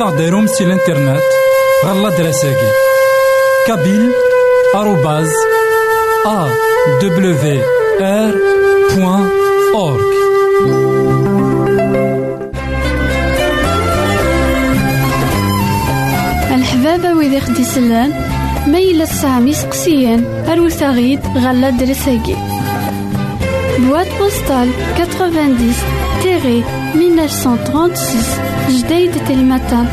ماذا غديرهم سي الانترنت غالا دراساكي كابيل آروباز أ دبليو آر بوان أورك الحبابة ويدي خدي سلان ميلا سامي سقسيان أروثاغيد غالا درساكي Boîte postale 90-1936 Jdeï de Télématin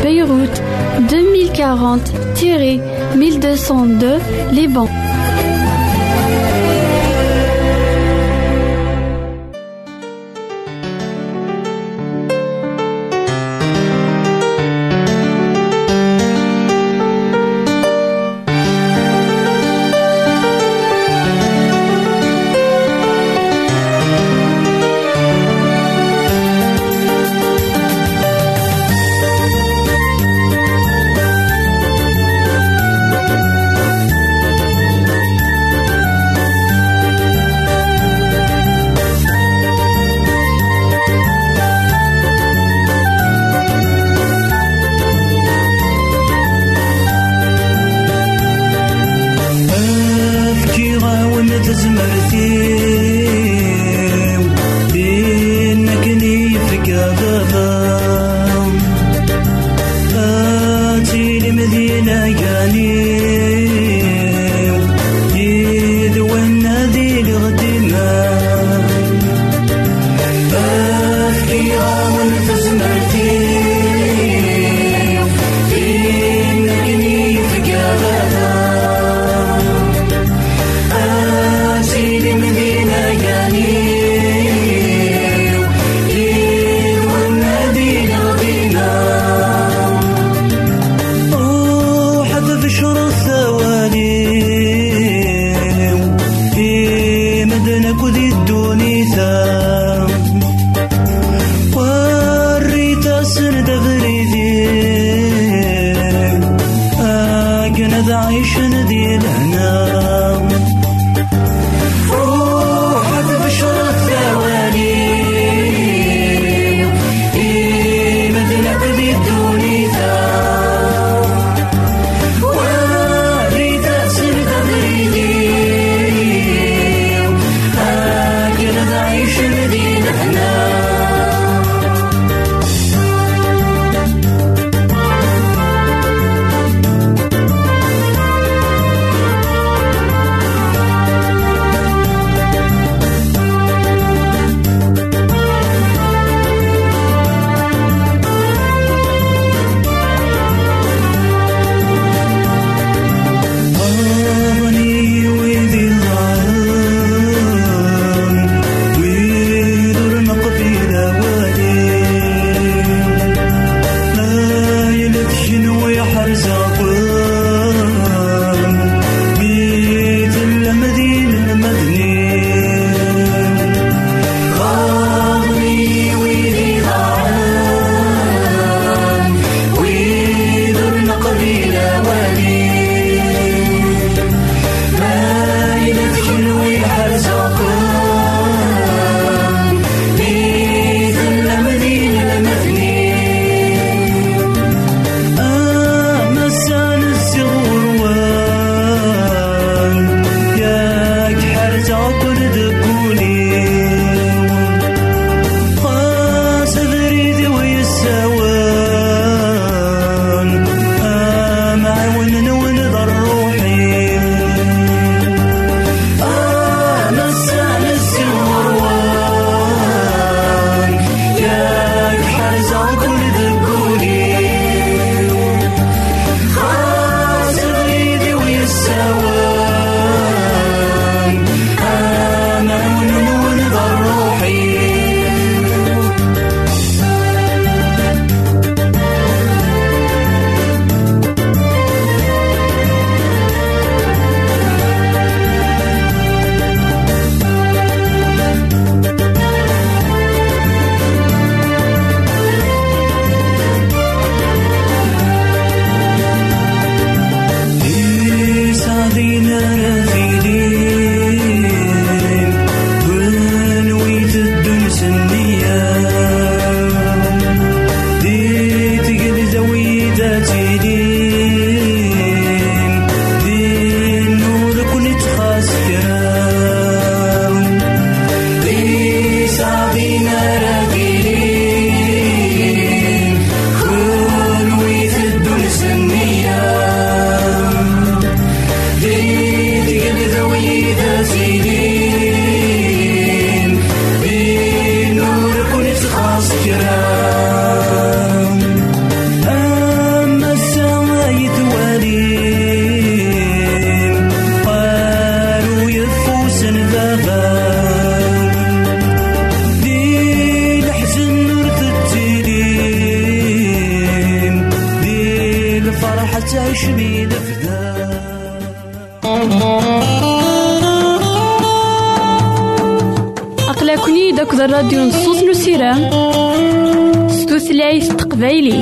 Beyrouth 2040-1202 Liban mercy. sır devri أقلكني داك الراديو نصوص نسيرام ستوثلايف تقبايلي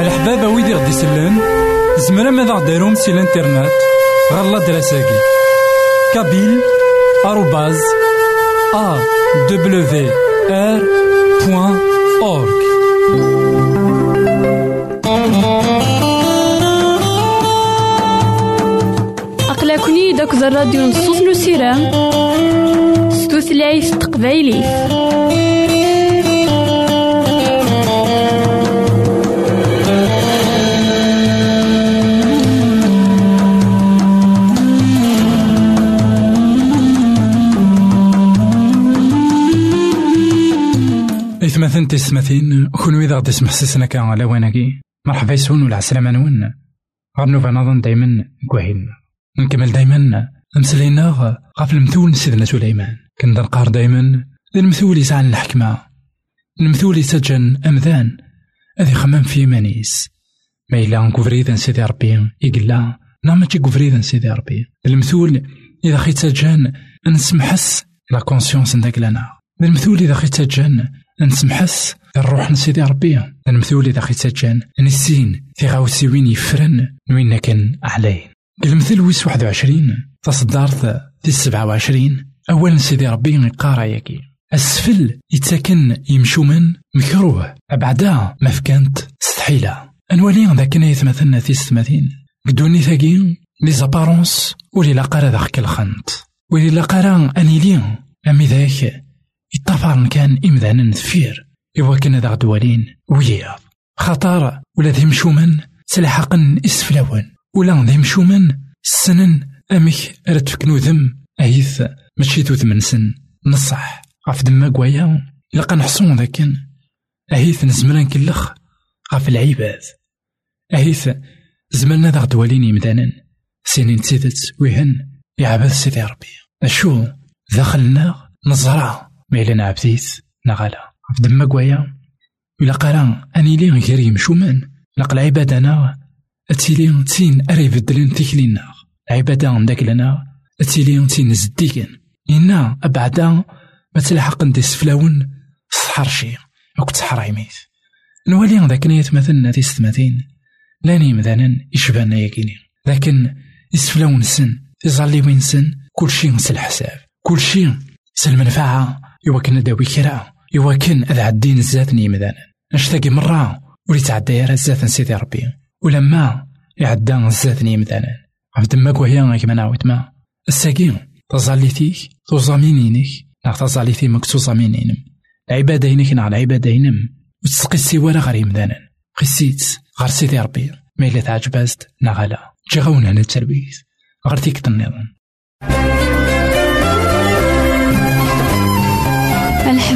الحبابة ويدي غدي يسلن زمرا ماذا غديرهم سي الانترنت؟ غالا دراساكي كابيل بوان أورك أقلكني داك الراديو نصوص نسيرام ستوثلايف تقبايلي تسمثين كون إذا غدي سيسنا كان على واناكي مرحبا يسون ولا عسلامة نون. غنوفا نظن دايما كوهين. نكمل دايما. مسلينا غاف المثول سيدنا سليمان. كان نقار دايما. المثول يسعى الحكمة المثول يسجن أمذان هذي خمام في مانيس ما إلا نكوفريدا سيدي ربي يقلا نا ماشي كوفريدا سيدي ربي المثول إذا خيت سجان نسمحس لا كونسيونس نداك لنا. المثول إذا خيت سجان نسمحس. الروح نسيدي ربي. المثول إذا خيت سجان نسين وين يفرن. وين كان عليه المثل ويس واحد وعشرين. تصدرت في السبعة وعشرين. أولا سيدي ربي يقارا ياكي. يتسكن يمشو من مكروه. بعدا ما فكانت ستحيلة. أنوالي ذاك يتمثلنا في ستماثين قدوني ثاقي. لي زابارونس. ولي لاقارا ذاك الخنط ولي لاقارا أنيلي. أمي ذاك. يطفر كان إمذانا نثفير إوا كان ذا دوالين وياض خطر ولا ذي مشومن سلحقا إسفلاون ولا ذي مشومن السنن أمك رد فكنو ذم أهيث ماشي تو ثمنسن نصح. غاف دما كوايا لقا نحصون ذاكن. أهيث نزمرا نكلخ غاف العباد. أهيث زملنا ذا دوالين يمدانا سنين تسيدت ويهن يعبد سيدي ربي. أشو؟ دخلنا نزرع. ميلنا عبديت نغالا غاف دما إلا قرا أني لي غير يمشومان لق العبادة أنا أتيلي تين أري بدلن تيكلينا العبادة عندك لنا أتيلي تين زديكن. إنا أبعدا ما تلحق ندي سفلاون سحر شي أو كتحرايميت نولي ذاك نيت مثلنا دي ستماتين لاني مثلا يشبهنا ياكيني لكن يسفلاون سن تظلي وين سن كل شيء نس الحساب كل شيء المنفعة إوا كنا داوي كرا إوا كان أذا عدين الزاتني مثلا نشتاقي مرة ولي تعدى يا الزات سيدي ربي. ولما يعدى الزاتني مثلا عبد ما كوهيا كما نعاود ما. الساقي تظليتيك توزامينينك نا تظليتي مك توزامينينم العبادة هينك نا العبادة هينم. وتسقي السوارة غير مثلا خسيت غير سيدي ربي. ما إلا تعجبازت نا غالا جي غاونا أنا التربيت غير تيك النظام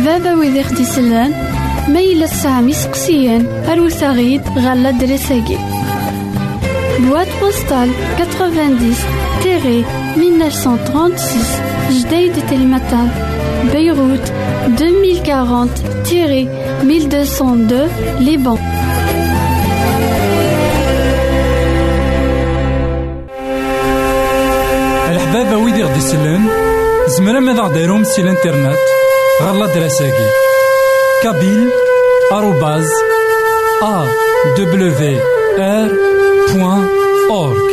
الحبابة ويدي خدي سلان ميلا سامي سقسيان أروسا غيد غالا دريساكي. بواد بوستال 90 تيري 1936 جديد تلمتان. بيروت 2040 تيري 1202 لبنان الحبابة ويدي غدي يسلن زمرا ماذا غديرهم سي الانترنت غالا دراساكي كابيل آروباز أ دبليو آر بوان أورك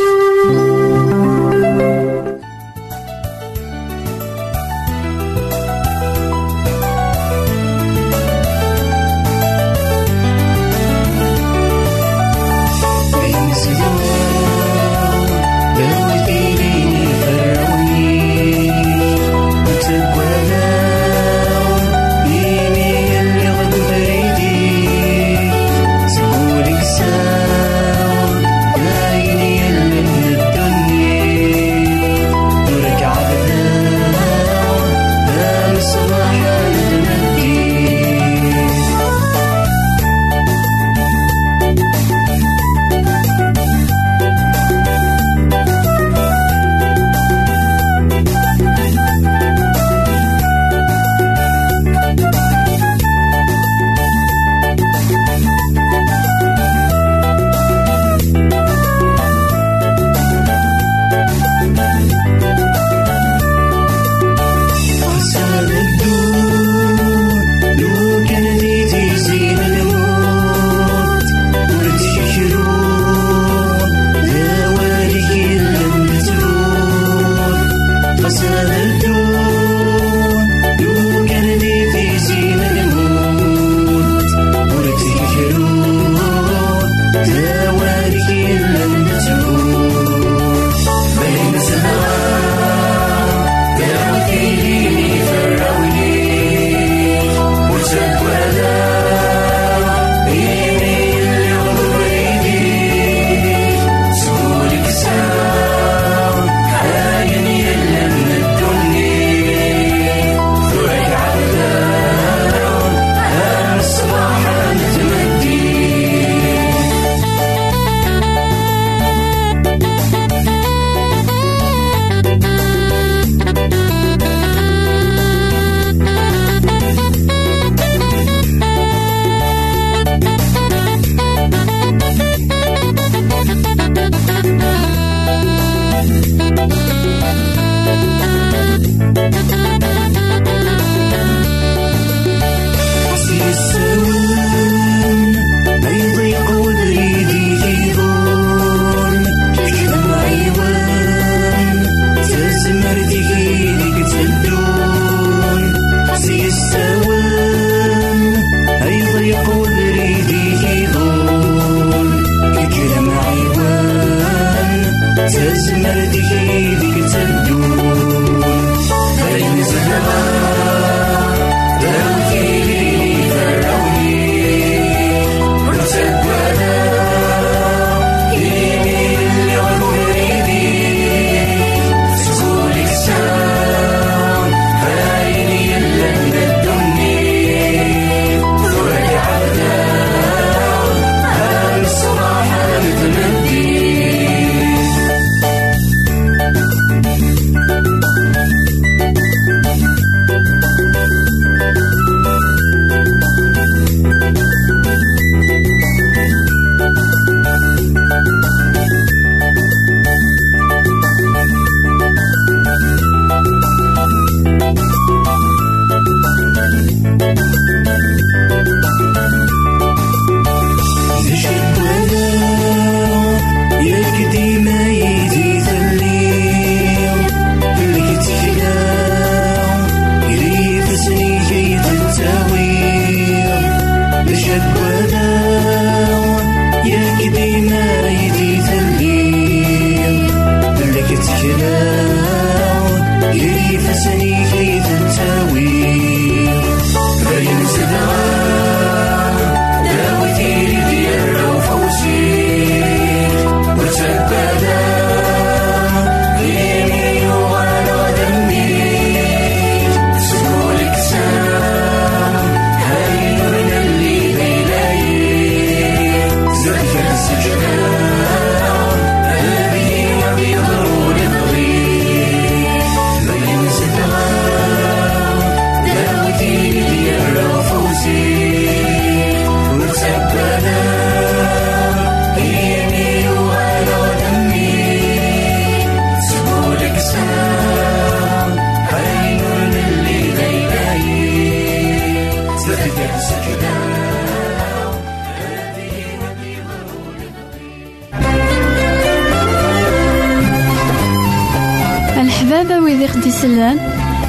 سلان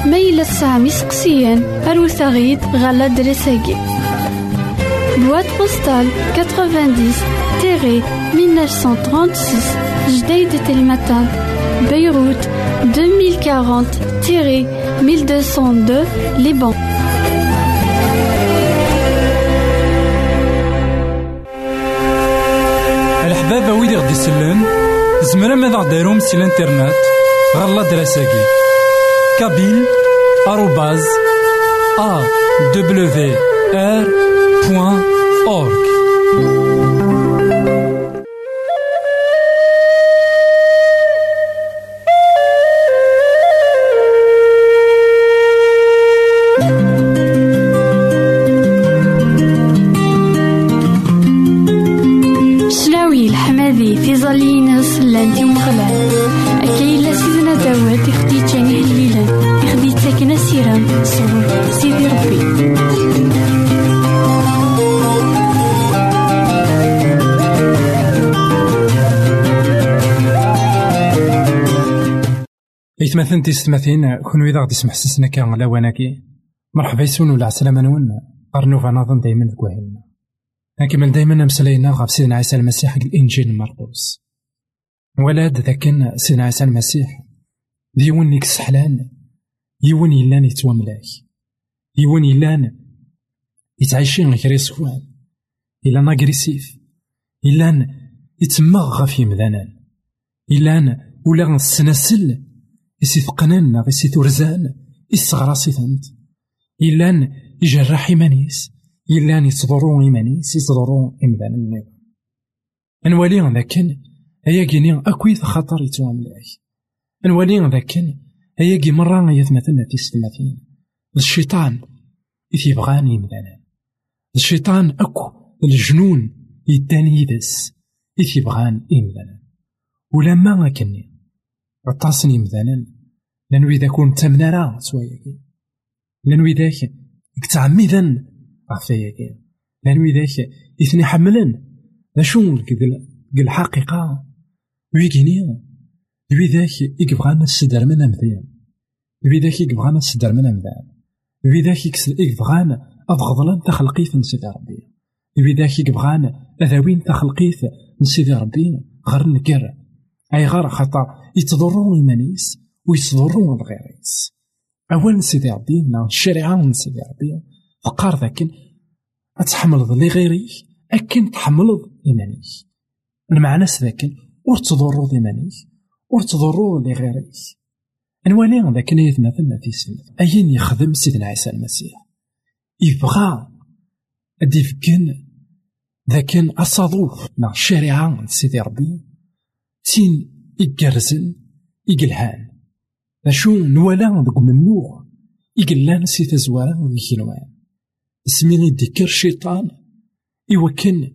ما يلا تسعام يسقسيان أروت غيد غالا دريساكي. بواد بوستال 90 تيري 1936 جديد تلمتان بيروت 2040 تيري 1202 لبنان الحبابة ويدي غدي يسلن زمرا ماذا غديرهم سي الانترنت؟ غالا دراساكي كابيل إيثماثن تيستماثين كون إذا غدي يسمح سسنا كان على وناكي مرحبا يسون ولا عسلامة نون. قرنو فنظن دايما كواهلنا نكمل دايما مسلينا غف سيدنا عيسى المسيح الإنجيل مرقوس ولاد ذاكن سيدنا عيسى المسيح. ديون نيك سحلان يون يلان يتواملاك. يون يلان يتعيشين غير يسوان. إلا أغريسيف إلا يتمغ غف يمذانان إلا ولا السناسل إسي ثقنان غي سي تورزان إسغراسي ثنت إلا يجرح إيمانيس إلا يتضرو إيمانيس يتضرو إمدان النظام. نولي لكن هيا كيني أكويد خطر يتواملاك نولي لكن هيا كي مرة يثمثلنا في السلاتين الشيطان إذ يبغاني إمدانا الشيطان أكو الجنون يداني يدس إذ يبغان إمدانا ولما كني عطاسني مثلا لانو إذا كنت تمنارا سواياكي لانو إذا كتعمدا عفاياكي لانو إذا اثني حملا لا شو الحقيقة ويكيني ويذاك يبغانا السدر من أمثال ويذاك يبغانا السدر من أمثال ويذاك يبغانا أبغضلان تخلقيث من سيدي ربي. ويذاك يبغانا أذاوين تخلقيث من سيدي ربي. غير نكر أي غير خطأ يتضروا إيمانيس ويتضروا الغيريس. أول سيدي ربي نا الشريعة من سيدي ربي فقار ذاك أتحملض لي غيري أكن تحملض إيمانيك. المعنى ذاك ور تضروا إيمانيك ور تضروا لي غيريك نوالي ذاك يتمثلنا في سنة. أين يخدم سيدنا عيسى المسيح؟ يبغى أدي فكن ذاك أصادوف نا الشريعة سيدي ربي. تين إيجرزن إيجلهان أشو نوالا دق منوع إيجلان سي تزوارا ذي كيلوان اسمي يدكر الشيطان إوكن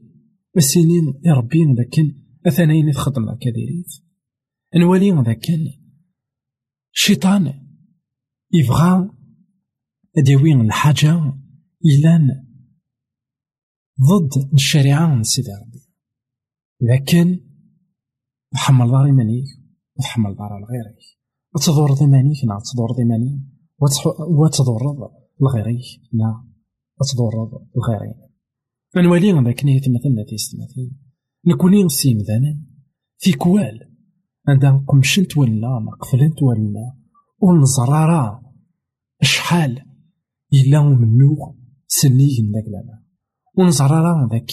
السنين يربي ذاكن أثنين تخدم كديريت نوالي ذاكن الشيطان يبغى أديوين الحاجة. إلان ضد الشريعة من سيدي ربي. لكن تحمل دار إيمانيك وتحمل دار الغيرك وتضر ضمانيك نا تضر ضماني. وتضر الغيريك نا تضر الغيرين نولي ذاك نيت مثلا تيستمثيل نكوني نسيم ذانا في كوال. عندها قمشنت ولا مقفلنت ولا. ونزرارا شحال إلا منو سنيك داك لالا ونزرارا ذاك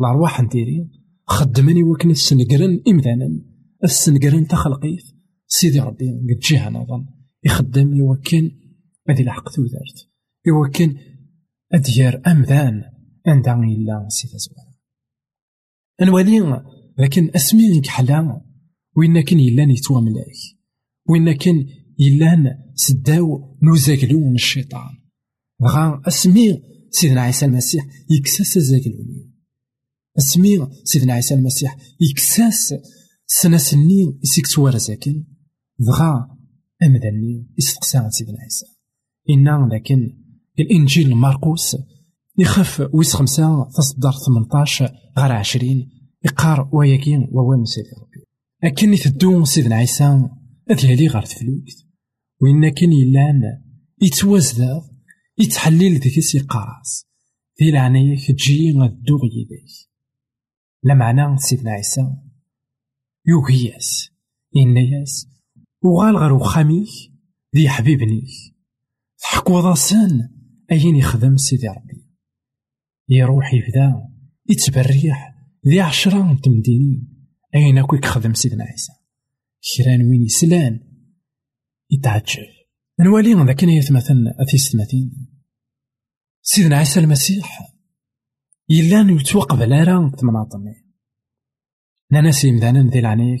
الأرواح نديري. خدمني وكن السنقرن إمذانا. السنقرن تخلقيت. سيدي ربي قد جيها نظن يخدم يوكن هذه الحق تودرت يوكن أديار أمذان عندها إلا سيدي زوال الولي لكن أسمي كحلا وين كان يلان ملاك. وين كان يلان سداو نوزاكلو من الشيطان. غا أسمي سيدنا عيسى المسيح يكساس زاكلوني. أسمي سيدنا عيسى المسيح يكساس سنة سنين يسيك سوار زاكن دغا أمدني يستقسى سيدنا عيسى إنا لكن الإنجيل مرقوس يخف ويس خمسة تصدر 18 غير عشرين يقار وياكين ووان سيدي ربي أكن تدو سيدنا عيسى أذيالي غير تفلوكت وإن كان يلان يتوازدا يتحلل ذيك سيقاراس في العناية تجي غدو يديك لا معنى سيدنا عيسى يوغياس إنياس وغال غير وخاميك ذي حبيبنيك تحكو ضاسان أين يخدم سيدي ربي. يروح يبدا يتبريح ذي عشرة تمدينين. أين أكو يخدم سيدنا عيسى؟ كران وين يسلان؟ يتعجب. نوالي ذاك يتمثل أثيستماتين سيدنا عيسى المسيح يلان يتوقف على راه تمناطني نانا سيمدانا ذي العنيك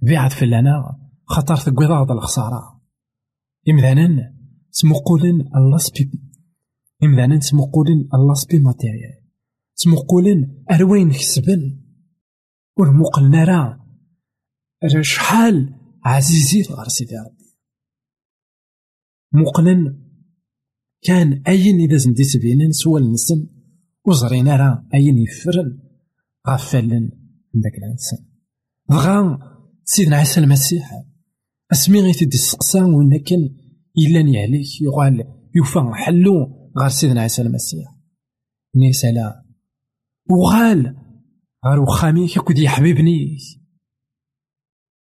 بيعت في لنا خطر تقوي هذا الخسارة. إمذانا تمقولن الله سبي إمذانا تمقولن الله سبي ماتيريال. تمقولن أروين كسبن. ورمقلنا راه راه شحال عزيزي غير سيدي ربي. مقلن كان أين إذا زندي تبينن سوى النسن وزرينا راه أين يفرن. غفلن داك الإنسان بغا سيدنا عيسى المسيح. أسمي غي وين كان إلا عليك يقال يوفى حلو غير سيدنا عيسى المسيح. نيسالا وغال غير وخامي كود يحبيبني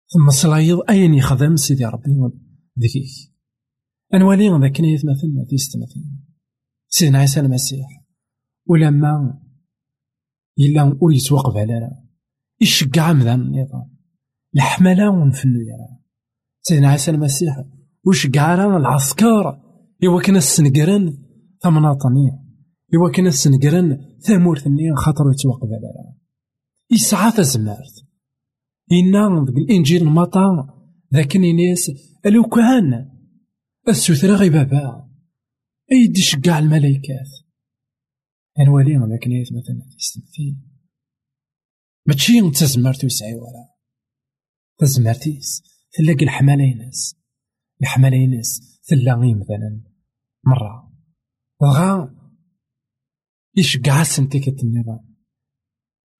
ثم صلايض أين يخدم سيدي ربي ذكيك أنوالي ذاك يتمثل في ستمثيل سيدنا عيسى المسيح. ولما إلا ور يتوقف على لا يشجع مذان النظام الحملة ونفلو يرى سيدنا عيسى المسيح وشجع راه العسكر إوا كان السنقرن ثمناطنية إوا كان السنقرن ثمورثنية خاطر يتوقف على يسعى تزمارت إنا ذاك الإنجيل المطا ذاك الناس ألو كان السوثرة غي بابا أيدي شقع الملايكات أنوالي ذاك نيت مثلا تستمثيل ماشي تزمرت يسعي ولا. تزمرتيس تلاقي الحمالينس الحمالينس تلا غي مثلا. مرة. وغا يشقع سنتيكة النظام.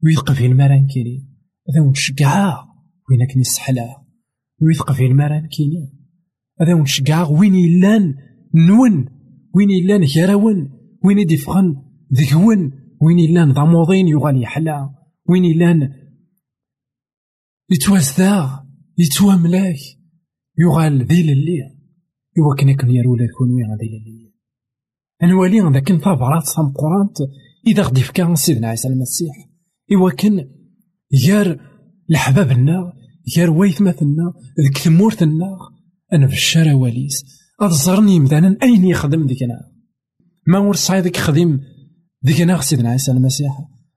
ويثق في المران كيني. هذا ونشقعا وين كني السحلة ويثق في المران كيني. هذا ونشقعا وين يلان نون. وين يلان كراون وين يدي فغن ذكون وين يلان ضموضين يغالي يحلا وين يلان يتوازدا يتواملاك يغال ذي للي. إوا كنا كن يا ولاد كون وين ذي للي نوالي ذاك ثابرات تمقرانت إذا غدي فكا سيدنا عيسى المسيح. إوا كان يار الحبابنا يار ويثمثنا ذيك ثمورتنا أنا في الشارع واليس. أظهرني مثلا أين يخدم ديكنا ما ور صايدك خديم ديكنا سيدنا عيسى المسيح؟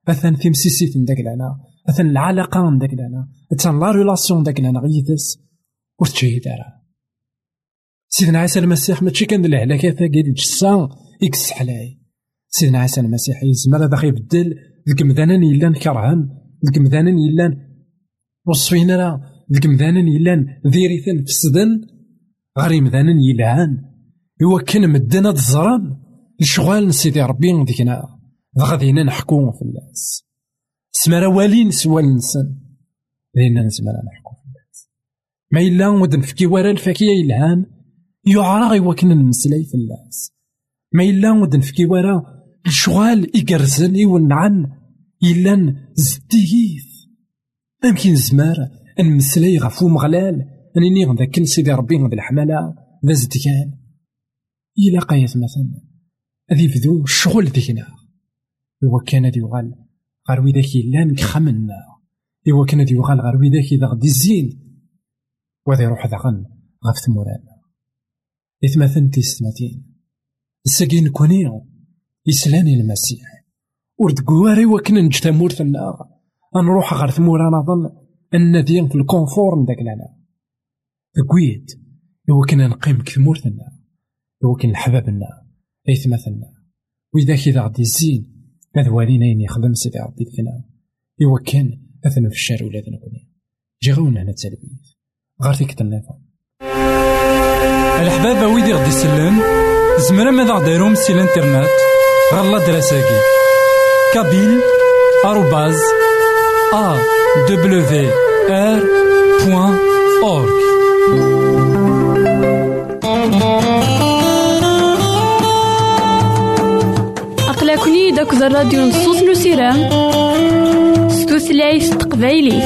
أثن تمسيسيت داك لنا أثن العلاقة داك لنا أثن لا ريلاسيون داك لنا غيثس وتشي دارا. سيدنا عيسى المسيح ماشي كان العلاكة ثاقي الجسا إكس حلاي. سيدنا عيسى المسيح يزمر هذا يبدل ذيك مذانا يلان كرهن ذيك مذانا يلان وصفين راه ذيك مذانا يلان ذيريثن فسدن غير مذانا يلهان إوا كان مدنا تزران الشغال سيدي ربي ديكنا غادينا نحكو في الناس. سمرا والين سوى النسان لأننا نسمرا نحكو في الناس. ما إلا ود نفكي ورا الفاكية يلهان يعرى غيوا كنا نمسلاي في الناس. ما إلا ود نفكي ورا الشغال إقرزن يونعن إلا زديث أمكن زمار نمسلاي غفو مغلال. أنني غذاك سيدي ربي غد الحمالة. ذا زدكان إلا قايت مثلا. أذي فذو الشغل ديكنا كان ذي يغال غير ويداك يلان كخمنا إوا كان ذي يغال غير ويداك إذا غدي الزين وذي يروح ذاغن غف ثمورانا إثمثن تيستماتين الساقين كونيو يسلاني المسيح. ورد قواري وكنا نجتا مورثنا نروح غير ثمورانا ظن الناديين في الكونفور نداك لنا. قويت إوا كنا نقيم كثمورثنا إوا كان لحبابنا أيثمثلنا وإذا كذا غدي الزين هذا والينا يخدم سيدي ربي فينا إوا كان أثنى في الشارع ولادنا كوني جي غاونا هنا تسالبيت غير فيك تنافا الحبابة ويدي غدي يسلم زمرا ماذا غديرهم سي الانترنت. غالا دراساكي. كابيل آروباز أ دبليو آر بوان أورك داك الراديو نصوص نسيرام ستوثلايف تقبايليت